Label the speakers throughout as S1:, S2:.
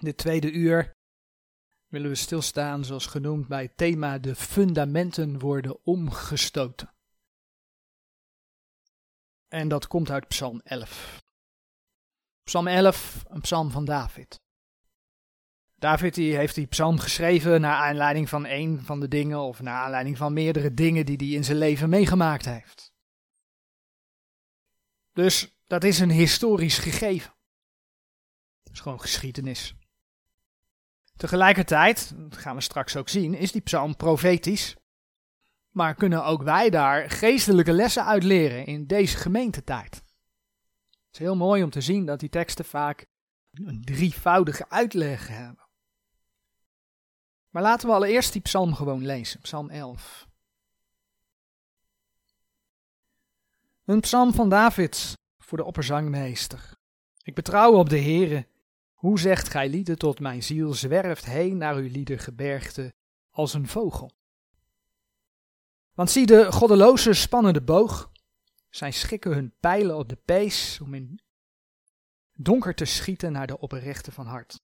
S1: Dit tweede uur willen we stilstaan, zoals genoemd, bij het thema de fundamenten worden omgestoten. En dat komt uit Psalm 11. Psalm 11, een psalm van David. David die heeft die psalm geschreven naar aanleiding van een van de dingen of naar aanleiding van meerdere dingen die hij in zijn leven meegemaakt heeft. Dus dat is een historisch gegeven. Dat is gewoon geschiedenis. Tegelijkertijd, dat gaan we straks ook zien, is die psalm profetisch. Maar kunnen ook wij daar geestelijke lessen uit leren in deze gemeentetijd. Het is heel mooi om te zien dat die teksten vaak een drievoudige uitleg hebben. Maar laten we allereerst die psalm gewoon lezen, psalm 11. Een psalm van David voor de opperzangmeester. Ik betrouw op de Heere. Hoe zegt gij lieden tot mijn ziel, zwerft heen naar uw liedergebergte als een vogel. Want zie de goddeloze spannen de boog, zij schikken hun pijlen op de pees om in donker te schieten naar de oprechte van hart.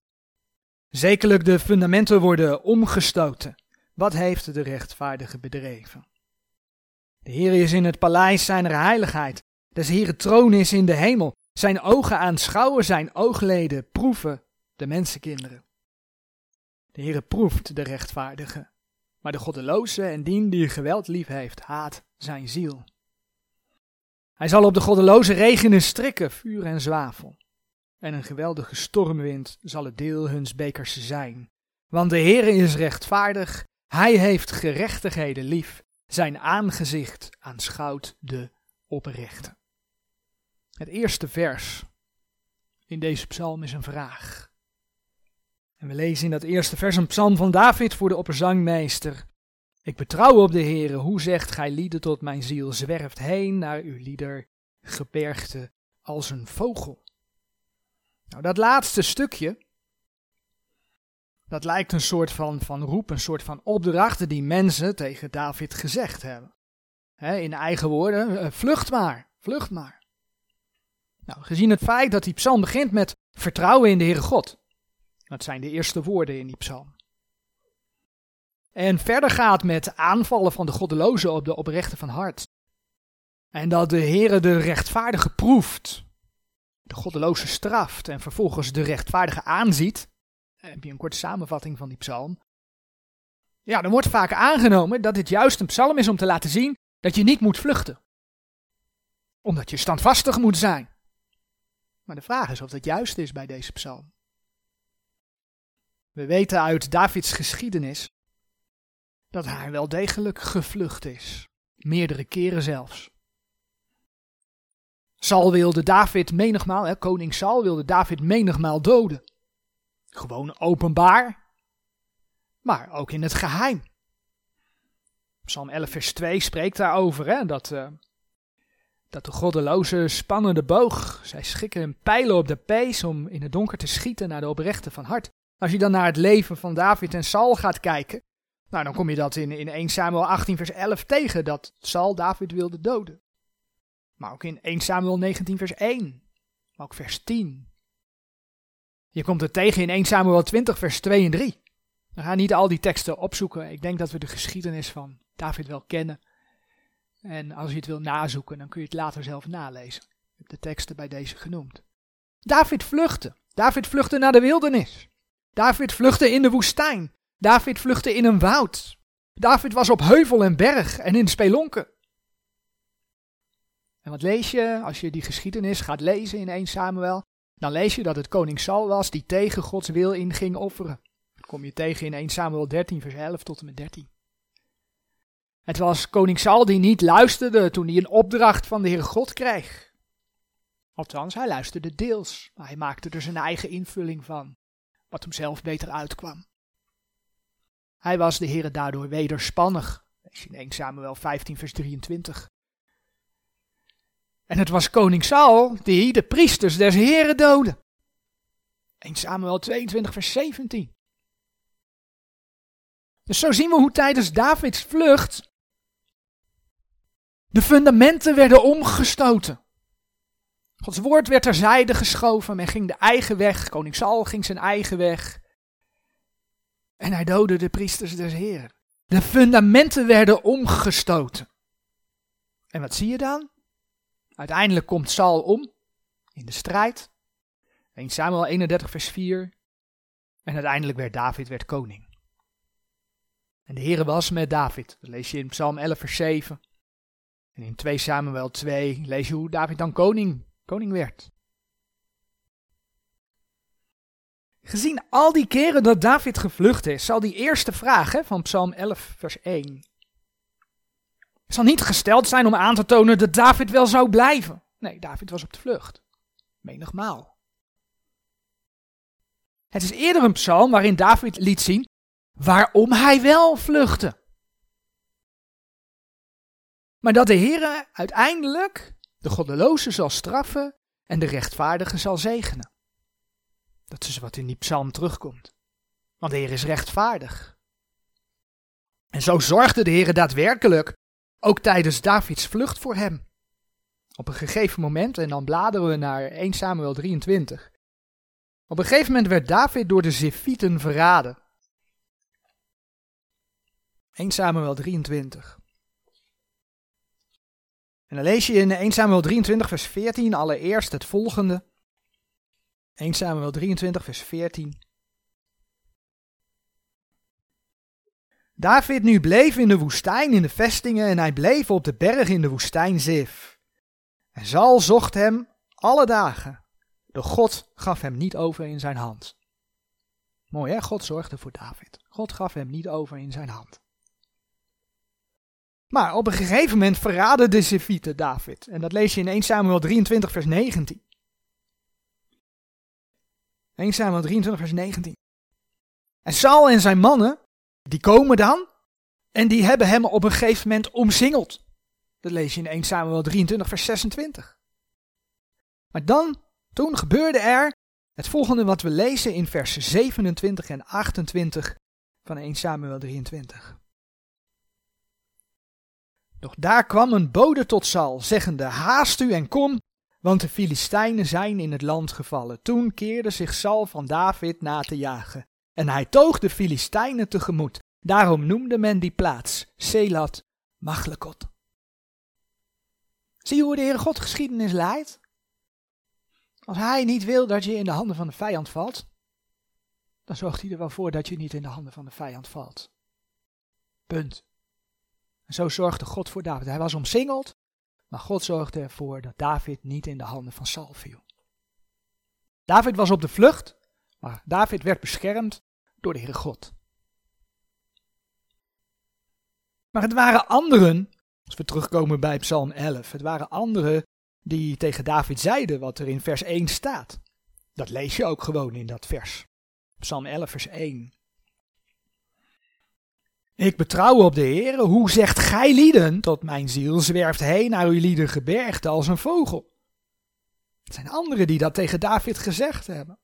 S1: Zekerlijk de fundamenten worden omgestoten. Wat heeft de rechtvaardige bedreven? De Heer is in het paleis zijner heiligheid. Des Heeren troon is in de hemel. Zijn ogen aanschouwen, zijn oogleden proeven de mensenkinderen. De Heere proeft de rechtvaardige, maar de goddeloze en dien die geweld lief heeft, haat zijn ziel. Hij zal op de goddeloze regenen strikken, vuur en zwavel en een geweldige stormwind zal het deel huns bekers zijn. Want de Heere is rechtvaardig, hij heeft gerechtigheden lief, zijn aangezicht aanschouwt de oprechte. Het eerste vers in deze psalm is een vraag. En we lezen in dat eerste vers een psalm van David voor de opperzangmeester. Ik betrouw op de Heere, hoe zegt gij lieden tot mijn ziel, zwerft heen naar uw lieder, gebergte als een vogel. Nou, dat laatste stukje, dat lijkt een soort van, van roep, een soort van opdrachten die mensen tegen David gezegd hebben. in eigen woorden, eh, vlucht maar, vlucht maar. Nou, gezien het feit dat die psalm begint met vertrouwen in de Heere God. Dat zijn de eerste woorden in die psalm. En verder gaat met aanvallen van de goddelozen op de oprechte van hart. En dat de Heere de rechtvaardige proeft de goddeloze straft en vervolgens de rechtvaardige aanziet, heb je een korte samenvatting van die psalm. Ja, dan wordt vaak aangenomen dat dit juist een psalm is om te laten zien dat je niet moet vluchten. Omdat je standvastig moet zijn. Maar de vraag is of dat juist is bij deze psalm. We weten uit Davids geschiedenis dat hij wel degelijk gevlucht is. Meerdere keren zelfs. Saul wilde David menigmaal, hè, koning Saul wilde David menigmaal doden. Gewoon openbaar, maar ook in het geheim. Psalm 11 vers 2 spreekt daarover, hè, dat, uh, dat de goddeloze spannen de boog. Zij schikken hun pijlen op de pees om in het donker te schieten naar de oprechte van hart. Als je dan naar het leven van David en Saul gaat kijken, nou dan kom je dat in, in 1 Samuel 18 vers 11 tegen, dat Saul David wilde doden. Maar ook in 1 Samuel 19 vers 1. Maar ook vers 10. Je komt het tegen in 1 Samuel 20 vers 2 en 3. We gaan niet al die teksten opzoeken. Ik denk dat we de geschiedenis van David wel kennen. En als je het wil nazoeken, dan kun je het later zelf nalezen. Ik heb de teksten bij deze genoemd. David vluchtte. David vluchtte naar de wildernis. David vluchtte in de woestijn. David vluchtte in een woud. David was op heuvel en berg en in spelonken. En wat lees je als je die geschiedenis gaat lezen in 1 Samuel? Dan lees je dat het koning Saul was die tegen Gods wil in ging offeren. Dat kom je tegen in 1 Samuel 13 vers 11 tot en met 13. Het was koning Saul die niet luisterde toen hij een opdracht van de Heere God kreeg. Althans, hij luisterde deels, maar hij maakte er zijn eigen invulling van, wat hem zelf beter uitkwam. Hij was de Heere daardoor wederspannig. Lees in 1 Samuel 15 vers 23. En het was koning Saul die de priesters des Heren doodde. 1 Samuel 22 vers 17. Dus zo zien we hoe tijdens Davids vlucht de fundamenten werden omgestoten. Gods woord werd terzijde geschoven. Men ging de eigen weg. Koning Saul ging zijn eigen weg. En hij doodde de priesters des Heren. De fundamenten werden omgestoten. En wat zie je dan? Uiteindelijk komt Saul om in de strijd. 1 Samuel 31 vers 4. En uiteindelijk werd David werd koning. En de Heere was met David. Dat lees je in Psalm 11 vers 7. En in 2 Samuel 2 lees je hoe David dan koning, koning werd. Gezien al die keren dat David gevlucht is, zal die eerste vraag hè, van Psalm 11 vers 1 zal niet gesteld zijn om aan te tonen dat David wel zou blijven. Nee, David was op de vlucht. Menigmaal. Het is eerder een psalm waarin David liet zien waarom hij wel vluchtte. Maar dat de Heer uiteindelijk de goddeloze zal straffen en de rechtvaardige zal zegenen. Dat is wat in die psalm terugkomt. Want de Heer is rechtvaardig. En zo zorgde de Heer daadwerkelijk ook tijdens Davids vlucht voor hem. Op een gegeven moment, en dan bladeren we naar 1 Samuel 23. Op een gegeven moment werd David door de Zefieten verraden. 1 Samuel 23. En dan lees je in 1 Samuel 23, vers 14 allereerst het volgende. 1 Samuel 23, vers 14. David nu bleef in de woestijn in de vestingen en hij bleef op de berg in de woestijn Zif. En Zal zocht hem alle dagen. De God gaf hem niet over in zijn hand. Mooi hè, God zorgde voor David. God gaf hem niet over in zijn hand. Maar op een gegeven moment verraden de Zefieten David. En dat lees je in 1 Samuel 23 vers 19. 1 Samuel 23 vers 19. En Saul en zijn mannen die komen dan en die hebben hem op een gegeven moment omsingeld. Dat lees je in 1 Samuel 23, vers 26. Maar dan, toen gebeurde er het volgende wat we lezen in vers 27 en 28 van 1 Samuel 23. Doch daar kwam een bode tot Saul, zeggende, haast u en kom, want de Filistijnen zijn in het land gevallen. Toen keerde zich Saul van David na te jagen. En hij toog de Filistijnen tegemoet. Daarom noemde men die plaats Selat Machlekot. Zie je hoe de Heere God geschiedenis leidt? Als hij niet wil dat je in de handen van de vijand valt, dan zorgt hij er wel voor dat je niet in de handen van de vijand valt. Punt. En zo zorgde God voor David. Hij was omsingeld, maar God zorgde ervoor dat David niet in de handen van Saul viel. David was op de vlucht, maar David werd beschermd door de Heere God. Maar het waren anderen, als we terugkomen bij Psalm 11, het waren anderen die tegen David zeiden wat er in vers 1 staat. Dat lees je ook gewoon in dat vers. Psalm 11, vers 1. Ik betrouw op de Heer. Hoe zegt gij lieden tot mijn ziel zwerft heen naar uw lieden gebergte als een vogel? Het zijn anderen die dat tegen David gezegd hebben.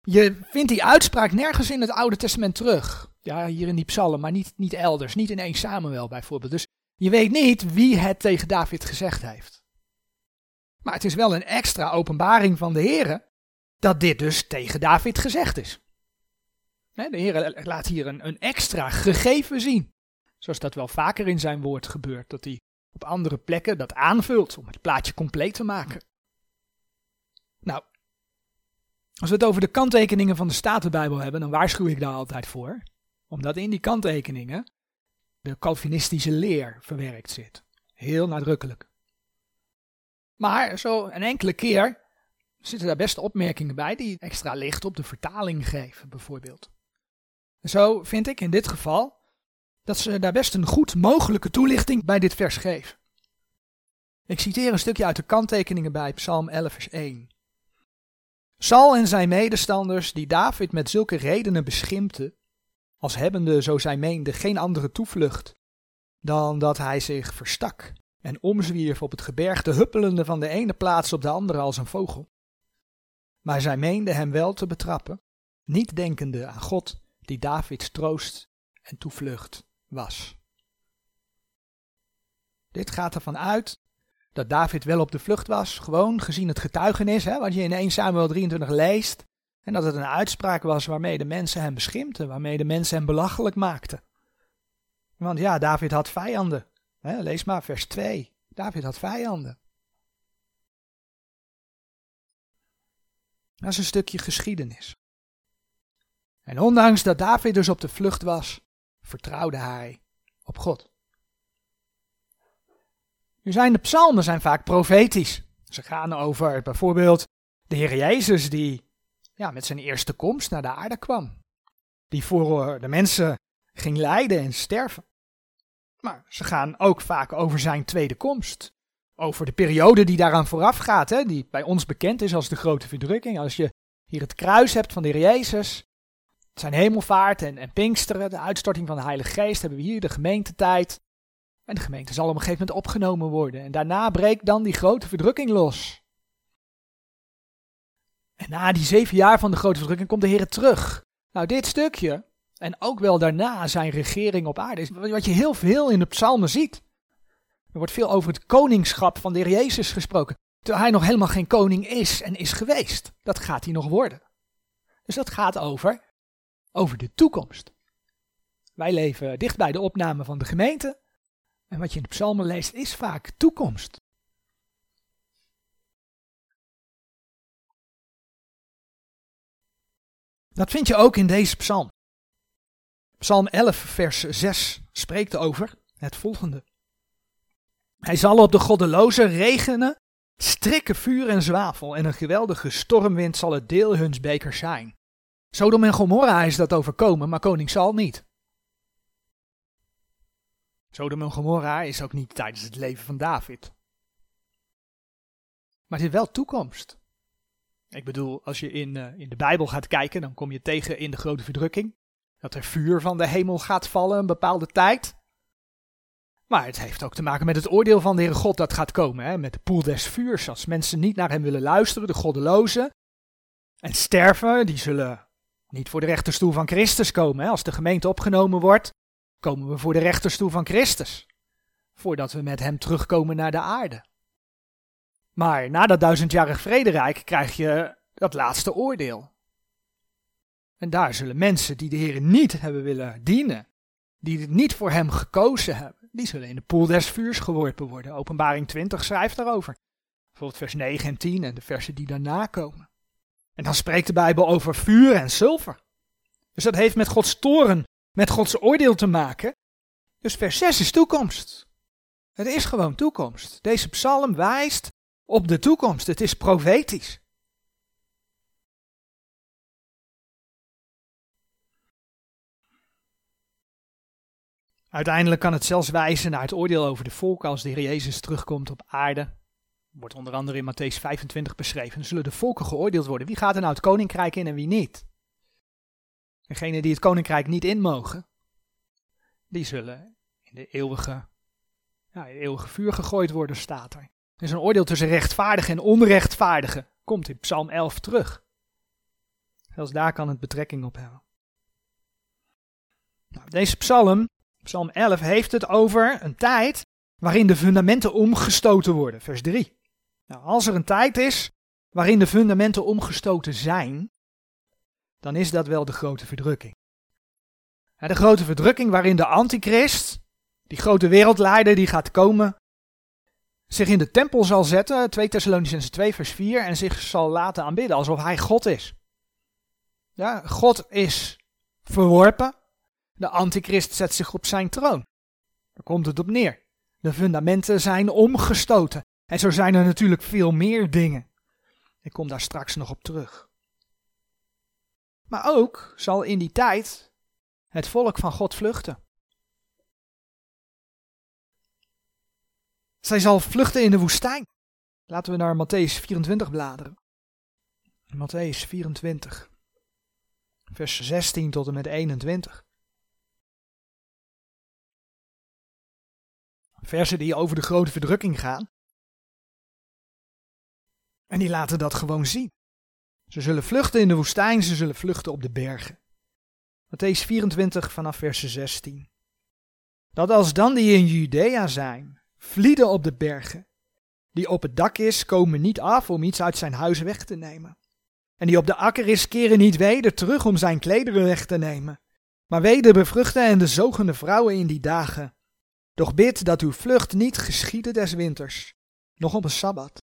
S1: Je vindt die uitspraak nergens in het Oude Testament terug. Ja, hier in die psalm, maar niet, niet elders. Niet in 1 Samuel bijvoorbeeld. Dus je weet niet wie het tegen David gezegd heeft. Maar het is wel een extra openbaring van de Heer dat dit dus tegen David gezegd is. De Heer laat hier een, een extra gegeven zien. Zoals dat wel vaker in zijn woord gebeurt. Dat hij op andere plekken dat aanvult om het plaatje compleet te maken. Nou, als we het over de kanttekeningen van de Statenbijbel hebben, dan waarschuw ik daar altijd voor. Omdat in die kanttekeningen de Calvinistische leer verwerkt zit. Heel nadrukkelijk. Maar zo een enkele keer zitten daar best opmerkingen bij die extra licht op de vertaling geven, bijvoorbeeld. Zo vind ik in dit geval dat ze daar best een goed mogelijke toelichting bij dit vers geven. Ik citeer een stukje uit de kanttekeningen bij Psalm 11, vers 1. Saul en zijn medestanders, die David met zulke redenen beschimpten, als hebbende, zo zij meende, geen andere toevlucht, dan dat hij zich verstak en omzwierf op het gebergte, huppelende van de ene plaats op de andere als een vogel. Maar zij meende hem wel te betrappen, niet denkende aan God, die Davids troost en toevlucht was. Dit gaat ervan uit dat David wel op de vlucht was, gewoon gezien het getuigenis, hè, wat je in 1 Samuel 23 leest. En dat het een uitspraak was waarmee de mensen hem beschimpten, waarmee de mensen hem belachelijk maakten. Want ja, David had vijanden. Hè, lees maar vers 2. David had vijanden. Dat is een stukje geschiedenis. En ondanks dat David dus op de vlucht was, vertrouwde hij op God. Nu zijn de psalmen zijn vaak profetisch. Ze gaan over bijvoorbeeld de Heer Jezus die ja, met zijn eerste komst naar de aarde kwam. Die voor de mensen ging lijden en sterven. Maar ze gaan ook vaak over zijn tweede komst. Over de periode die daaraan vooraf gaat, hè, die bij ons bekend is als de grote verdrukking. Als je hier het kruis hebt van de Heer Jezus, zijn hemelvaart en, en Pinksteren, de uitstorting van de Heilige Geest, hebben we hier de gemeentetijd. En de gemeente zal op een gegeven moment opgenomen worden. En daarna breekt dan die grote verdrukking los. En na die zeven jaar van de grote verdrukking komt de Heer terug. Nou, dit stukje, en ook wel daarna zijn regering op aarde, is wat je heel veel in de psalmen ziet. Er wordt veel over het koningschap van de Heer Jezus gesproken. Terwijl hij nog helemaal geen koning is en is geweest. Dat gaat hij nog worden. Dus dat gaat over, over de toekomst. Wij leven dicht bij de opname van de gemeente. En wat je in de psalmen leest is vaak toekomst. Dat vind je ook in deze psalm. Psalm 11, vers 6 spreekt over het volgende. Hij zal op de goddelozen regenen, strikken vuur en zwavel, en een geweldige stormwind zal het deel huns beker zijn. Sodom en Gomorra is dat overkomen, maar koning Sal niet. Sodom en Gomorra is ook niet tijdens het leven van David. Maar het is wel toekomst. Ik bedoel, als je in, uh, in de Bijbel gaat kijken, dan kom je tegen in de grote verdrukking. Dat er vuur van de hemel gaat vallen een bepaalde tijd. Maar het heeft ook te maken met het oordeel van de Heere God dat gaat komen. Hè? Met de poel des vuurs. Als mensen niet naar hem willen luisteren, de goddelozen. En sterven, die zullen niet voor de rechterstoel van Christus komen. Hè? Als de gemeente opgenomen wordt, komen we voor de rechterstoel van Christus. Voordat we met hem terugkomen naar de aarde. Maar na dat duizendjarig vrederijk krijg je dat laatste oordeel. En daar zullen mensen die de Heer niet hebben willen dienen, die het niet voor hem gekozen hebben, die zullen in de poel des vuurs geworpen worden. Openbaring 20 schrijft daarover. Bijvoorbeeld vers 9 en 10 en de versen die daarna komen. En dan spreekt de Bijbel over vuur en zilver. Dus dat heeft met Gods toren, met Gods oordeel te maken. Dus vers 6 is toekomst. Het is gewoon toekomst. Deze psalm wijst op de toekomst. Het is profetisch. Uiteindelijk kan het zelfs wijzen naar het oordeel over de volken als de Heer Jezus terugkomt op aarde. Wordt onder andere in Matthäus 25 beschreven. Zullen de volken geoordeeld worden. Wie gaat er nou het koninkrijk in en wie niet? Degenen die het koninkrijk niet in mogen, die zullen in de eeuwige, ja, in eeuwige vuur gegooid worden, staat er. Er is een oordeel tussen rechtvaardigen en onrechtvaardigen. Komt in Psalm 11 terug. Zelfs daar kan het betrekking op hebben. Nou, deze psalm, Psalm 11, heeft het over een tijd waarin de fundamenten omgestoten worden. Vers 3. Nou, als er een tijd is waarin de fundamenten omgestoten zijn, dan is dat wel de grote verdrukking. De grote verdrukking waarin de antichrist, die grote wereldleider die gaat komen, zich in de tempel zal zetten, 2 Thessalonicense 2 vers 4, en zich zal laten aanbidden alsof hij God is. Ja, God is verworpen, de antichrist zet zich op zijn troon. Daar komt het op neer. De fundamenten zijn omgestoten. En zo zijn er natuurlijk veel meer dingen. Ik kom daar straks nog op terug. Maar ook zal in die tijd het volk van God vluchten. Zij zal vluchten in de woestijn. Laten we naar Matthäus 24 bladeren. Matthäus 24, vers 16 tot en met 21. Versen die over de grote verdrukking gaan. En die laten dat gewoon zien. Ze zullen vluchten in de woestijn, ze zullen vluchten op de bergen. Matthäus 24 vanaf vers 16. Dat als dan die in Judea zijn, vlieden op de bergen, die op het dak is, komen niet af om iets uit zijn huis weg te nemen. En die op de akker is, keren niet weder terug om zijn klederen weg te nemen. Maar weder bevruchten en de zogende vrouwen in die dagen. Doch bid dat uw vlucht niet geschiede des winters, nog op een sabbat.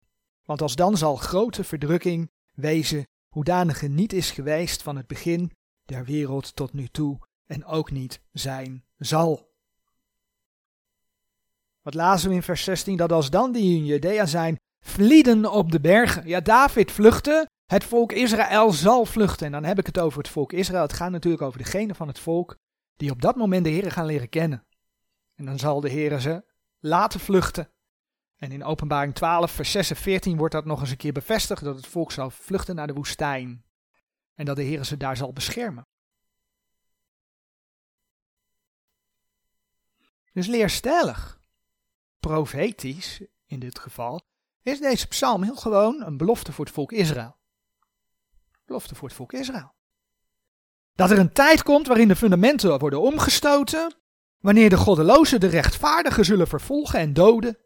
S1: Want als dan zal grote verdrukking wezen, hoedanige niet is geweest van het begin der wereld tot nu toe en ook niet zijn zal. Wat lazen we in vers 16? Dat als dan die in Judea zijn, vlieden op de bergen. Ja, David vluchtte, het volk Israël zal vluchten. En dan heb ik het over het volk Israël. Het gaat natuurlijk over degene van het volk die op dat moment de Heer gaan leren kennen. En dan zal de Heer ze laten vluchten. En in openbaring 12, vers 6 en 14 wordt dat nog eens een keer bevestigd, dat het volk zal vluchten naar de woestijn. En dat de Heer ze daar zal beschermen. Dus leerstellig, profetisch in dit geval, is deze psalm heel gewoon een belofte voor het volk Israël. Belofte voor het volk Israël. Dat er een tijd komt waarin de fundamenten worden omgestoten, wanneer de goddelozen de rechtvaardigen zullen vervolgen en doden.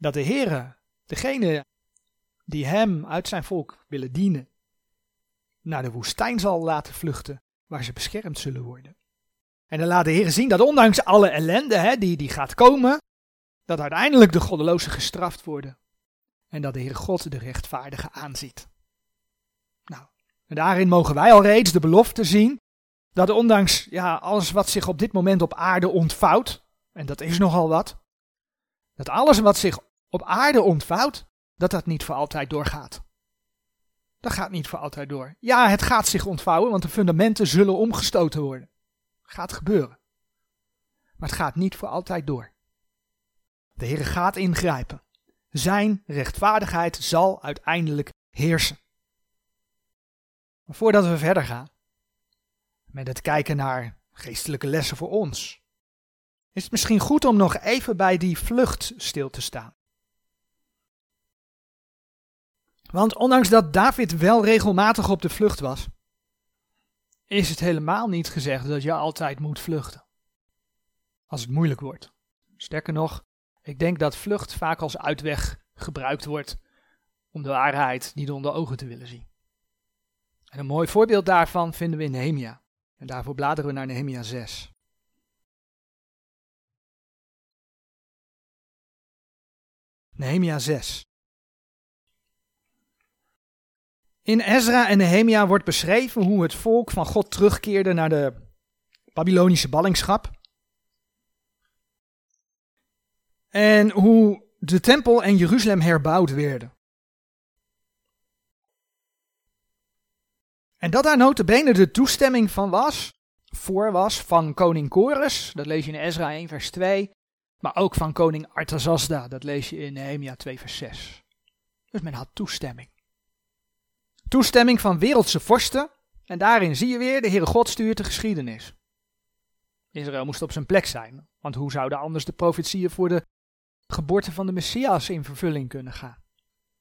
S1: Dat de Heere, degene die hem uit zijn volk willen dienen, naar de woestijn zal laten vluchten, waar ze beschermd zullen worden. En dan laat de Heer zien dat ondanks alle ellende hè, die, die gaat komen, dat uiteindelijk de goddelozen gestraft worden. En dat de Heer God de rechtvaardige aanziet. Nou, en daarin mogen wij al reeds de belofte zien dat ondanks ja, alles wat zich op dit moment op aarde ontvouwt, en dat is nogal wat, dat alles wat zich op aarde ontvouwt, dat dat niet voor altijd doorgaat. Dat gaat niet voor altijd door. Ja, het gaat zich ontvouwen, want de fundamenten zullen omgestoten worden. Gaat gebeuren. Maar het gaat niet voor altijd door. De Heer gaat ingrijpen. Zijn rechtvaardigheid zal uiteindelijk heersen. Maar voordat we verder gaan, met het kijken naar geestelijke lessen voor ons, is het misschien goed om nog even bij die vlucht stil te staan. Want ondanks dat David wel regelmatig op de vlucht was, is het helemaal niet gezegd dat je altijd moet vluchten. Als het moeilijk wordt. Sterker nog, ik denk dat vlucht vaak als uitweg gebruikt wordt om de waarheid niet onder ogen te willen zien. En een mooi voorbeeld daarvan vinden we in Nehemia. En daarvoor bladeren we naar Nehemia 6. Nehemia 6. In Ezra en Nehemia wordt beschreven hoe het volk van God terugkeerde naar de Babylonische ballingschap. En hoe de tempel en Jeruzalem herbouwd werden. En dat daar notabene de toestemming van was, voor was, van koning Kores, dat lees je in Ezra 1 vers 2, maar ook van koning Artazasda, dat lees je in Nehemia 2 vers 6. Dus men had toestemming. Toestemming van wereldse vorsten. En daarin zie je weer, de Heere God stuurt de geschiedenis. Israël moest op zijn plek zijn, want hoe zouden anders de profetieën voor de geboorte van de Messias in vervulling kunnen gaan?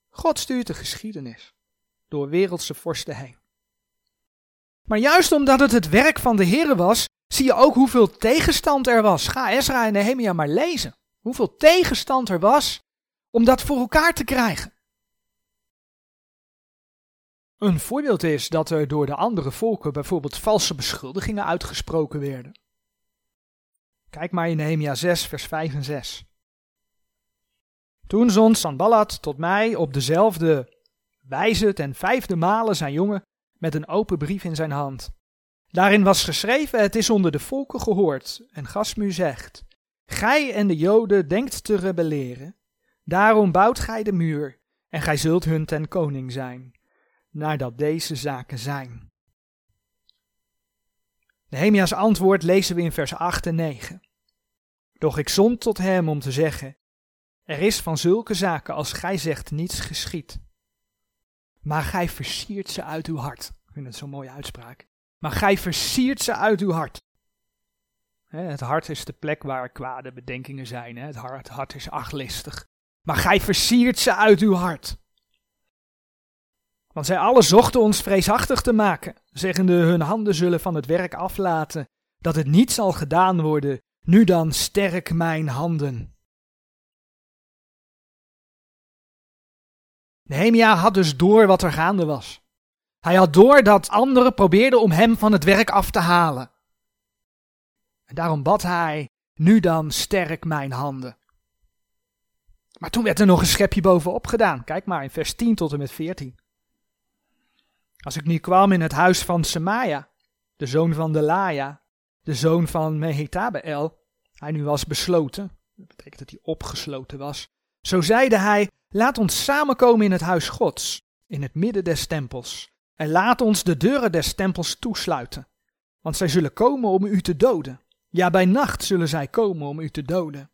S1: God stuurt de geschiedenis door wereldse vorsten heen. Maar juist omdat het het werk van de Heere was, zie je ook hoeveel tegenstand er was. Ga Ezra en Nehemia maar lezen. Hoeveel tegenstand er was om dat voor elkaar te krijgen. Een voorbeeld is dat er door de andere volken bijvoorbeeld valse beschuldigingen uitgesproken werden. Kijk maar in Nehemia 6, vers 5 en 6. Toen zond Sanballat tot mij op dezelfde wijze ten vijfde male zijn jongen met een open brief in zijn hand. Daarin was geschreven: Het is onder de volken gehoord. En Gasmu zegt: Gij en de Joden denkt te rebelleren. Daarom bouwt gij de muur, en gij zult hun ten koning zijn nadat deze zaken zijn. Nehemia's antwoord lezen we in vers 8 en 9. Doch ik zond tot hem om te zeggen: Er is van zulke zaken als gij zegt niets geschied. Maar gij versiert ze uit uw hart. Ik vind het zo'n mooie uitspraak. Maar gij versiert ze uit uw hart. Het hart is de plek waar kwade bedenkingen zijn. Het hart, het hart is achtlistig. Maar gij versiert ze uit uw hart. Want zij alle zochten ons vreesachtig te maken, zeggende hun handen zullen van het werk aflaten, dat het niet zal gedaan worden, nu dan sterk mijn handen. Nehemia had dus door wat er gaande was. Hij had door dat anderen probeerden om hem van het werk af te halen. En daarom bad hij, nu dan sterk mijn handen. Maar toen werd er nog een schepje bovenop gedaan. Kijk maar in vers 10 tot en met 14. Als ik nu kwam in het huis van Semaja, de zoon van Delaya, de zoon van Mehetabeel, hij nu was besloten, dat betekent dat hij opgesloten was, zo zeide hij, laat ons samenkomen in het huis Gods, in het midden des tempels, en laat ons de deuren des tempels toesluiten, want zij zullen komen om u te doden. Ja, bij nacht zullen zij komen om u te doden.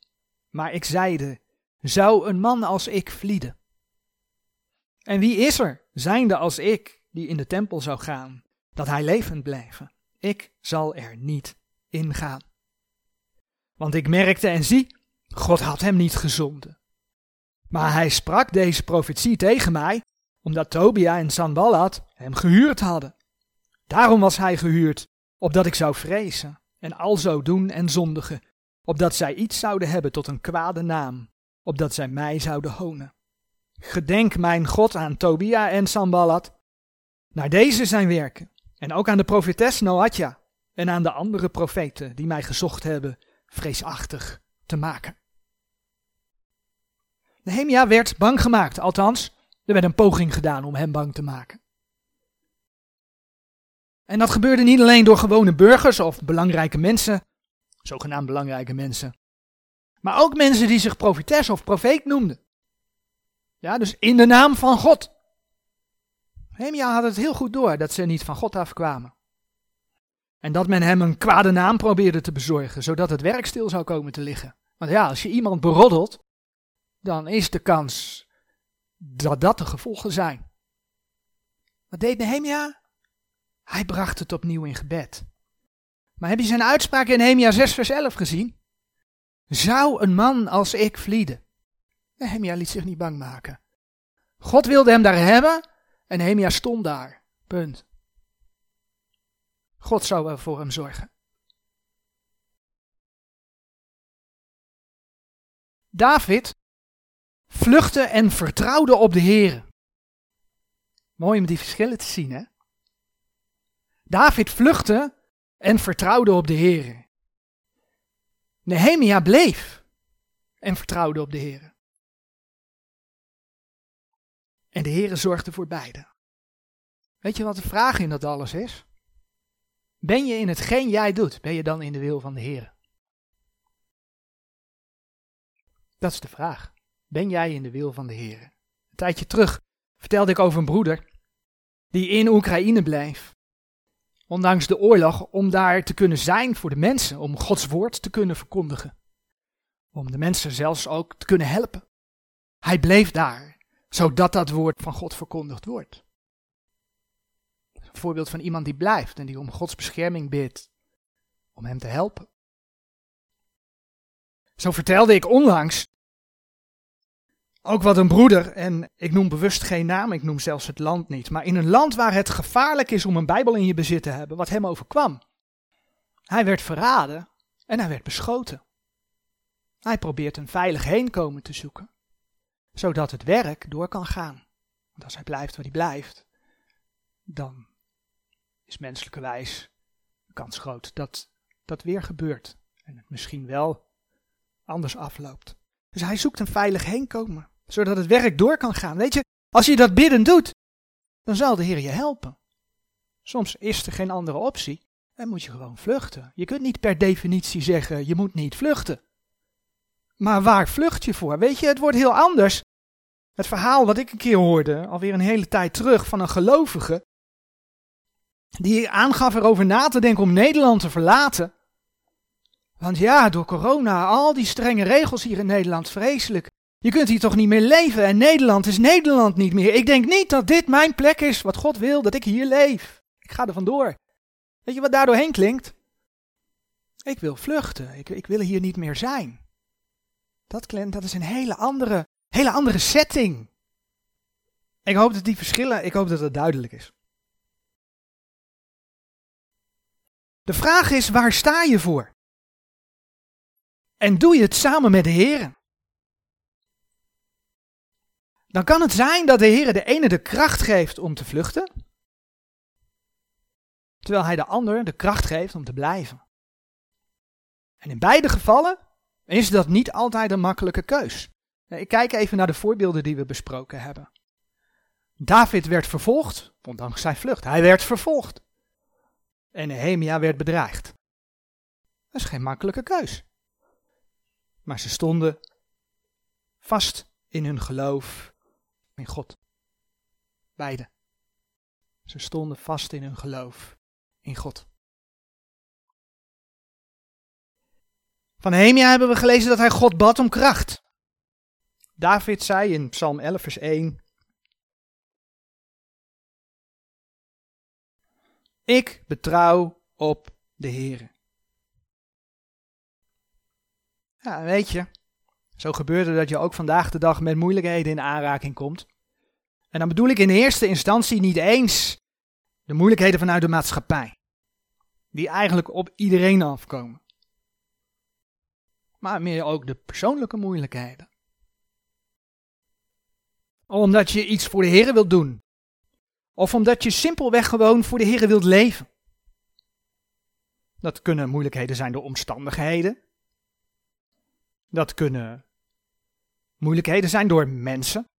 S1: Maar ik zeide, zou een man als ik vlieden? En wie is er, zijnde als ik, die in de tempel zou gaan, dat hij levend blijven? Ik zal er niet ingaan. Want ik merkte en zie, God had hem niet gezonden. Maar hij sprak deze profetie tegen mij, omdat Tobia en Sanballat hem gehuurd hadden. Daarom was hij gehuurd, opdat ik zou vrezen en al zou doen en zondigen, opdat zij iets zouden hebben tot een kwade naam, opdat zij mij zouden honen. Gedenk mijn God aan Tobia en Sanballat, naar deze zijn werken, en ook aan de profetes Noatja, en aan de andere profeten die mij gezocht hebben, vreesachtig te maken. Nehemia werd bang gemaakt, althans, er werd een poging gedaan om hem bang te maken. En dat gebeurde niet alleen door gewone burgers of belangrijke mensen, zogenaamd belangrijke mensen, maar ook mensen die zich profetes of profeet noemden. Ja, dus in de naam van God. Nehemia had het heel goed door dat ze niet van God afkwamen. En dat men hem een kwade naam probeerde te bezorgen, zodat het werk stil zou komen te liggen. Want ja, als je iemand beroddelt, dan is de kans dat dat de gevolgen zijn. Wat deed Nehemia? Hij bracht het opnieuw in gebed. Maar heb je zijn uitspraak in Nehemia 6 vers 11 gezien? Zou een man als ik vlieden? Nehemia liet zich niet bang maken. God wilde hem daar hebben en Nehemia stond daar. Punt. God zou wel voor hem zorgen. David vluchtte en vertrouwde op de Heer. Mooi om die verschillen te zien, hè? David vluchtte en vertrouwde op de Heer. Nehemia bleef en vertrouwde op de Heer. En de Heer zorgde voor beide. Weet je wat de vraag in dat alles is? Ben je in hetgeen jij doet, ben je dan in de wil van de Heer? Dat is de vraag. Ben jij in de wil van de Heer? Een tijdje terug vertelde ik over een broeder die in Oekraïne bleef. Ondanks de oorlog, om daar te kunnen zijn voor de mensen, om Gods woord te kunnen verkondigen. Om de mensen zelfs ook te kunnen helpen. Hij bleef daar, zodat dat woord van God verkondigd wordt. Een voorbeeld van iemand die blijft en die om Gods bescherming bidt, om hem te helpen. Zo vertelde ik onlangs ook wat een broeder, en ik noem bewust geen naam, ik noem zelfs het land niet, maar in een land waar het gevaarlijk is om een Bijbel in je bezit te hebben, wat hem overkwam. Hij werd verraden en hij werd beschoten. Hij probeert een veilig heenkomen te zoeken, zodat het werk door kan gaan. Want als hij blijft waar hij blijft, dan is menselijkerwijs de kans groot dat dat weer gebeurt en het misschien wel anders afloopt. Dus hij zoekt een veilig heenkomen zodat het werk door kan gaan. Weet je, als je dat bidden doet, dan zal de Heer je helpen. Soms is er geen andere optie en moet je gewoon vluchten. Je kunt niet per definitie zeggen, je moet niet vluchten. Maar waar vlucht je voor? Weet je, het wordt heel anders. Het verhaal wat ik een keer hoorde, alweer een hele tijd terug, van een gelovige, die aangaf erover na te denken om Nederland te verlaten. Want ja, door corona, al die strenge regels hier in Nederland, vreselijk. Je kunt hier toch niet meer leven en Nederland is Nederland niet meer. Ik denk niet dat dit mijn plek is, wat God wil, dat ik hier leef. Ik ga er vandoor. Weet je wat daar doorheen klinkt? Ik wil vluchten, ik, ik wil hier niet meer zijn. Dat, dat is een hele andere, hele andere setting. Ik hoop dat die verschillen, ik hoop dat het duidelijk is. De vraag is, waar sta je voor? En doe je het samen met de Heer? dan kan het zijn dat de Heer de ene de kracht geeft om te vluchten, terwijl hij de ander de kracht geeft om te blijven. En in beide gevallen is dat niet altijd een makkelijke keus. Ik kijk even naar de voorbeelden die we besproken hebben. David werd vervolgd, ondanks zijn vlucht. Hij werd vervolgd. En Nehemia werd bedreigd. Dat is geen makkelijke keus. Maar ze stonden vast in hun geloof in God. Beide. Ze stonden vast in hun geloof in God. Van Nehemia hebben we gelezen dat hij God bad om kracht. David zei in Psalm 11, vers 1: Ik betrouw op de Heer. Ja, weet je, zo gebeurde dat je ook vandaag de dag met moeilijkheden in aanraking komt. En dan bedoel ik in eerste instantie niet eens de moeilijkheden vanuit de maatschappij, die eigenlijk op iedereen afkomen. Maar meer ook de persoonlijke moeilijkheden. Omdat je iets voor de Heer wilt doen. Of omdat je simpelweg gewoon voor de Heer wilt leven. Dat kunnen moeilijkheden zijn door omstandigheden. Dat kunnen moeilijkheden zijn door mensen.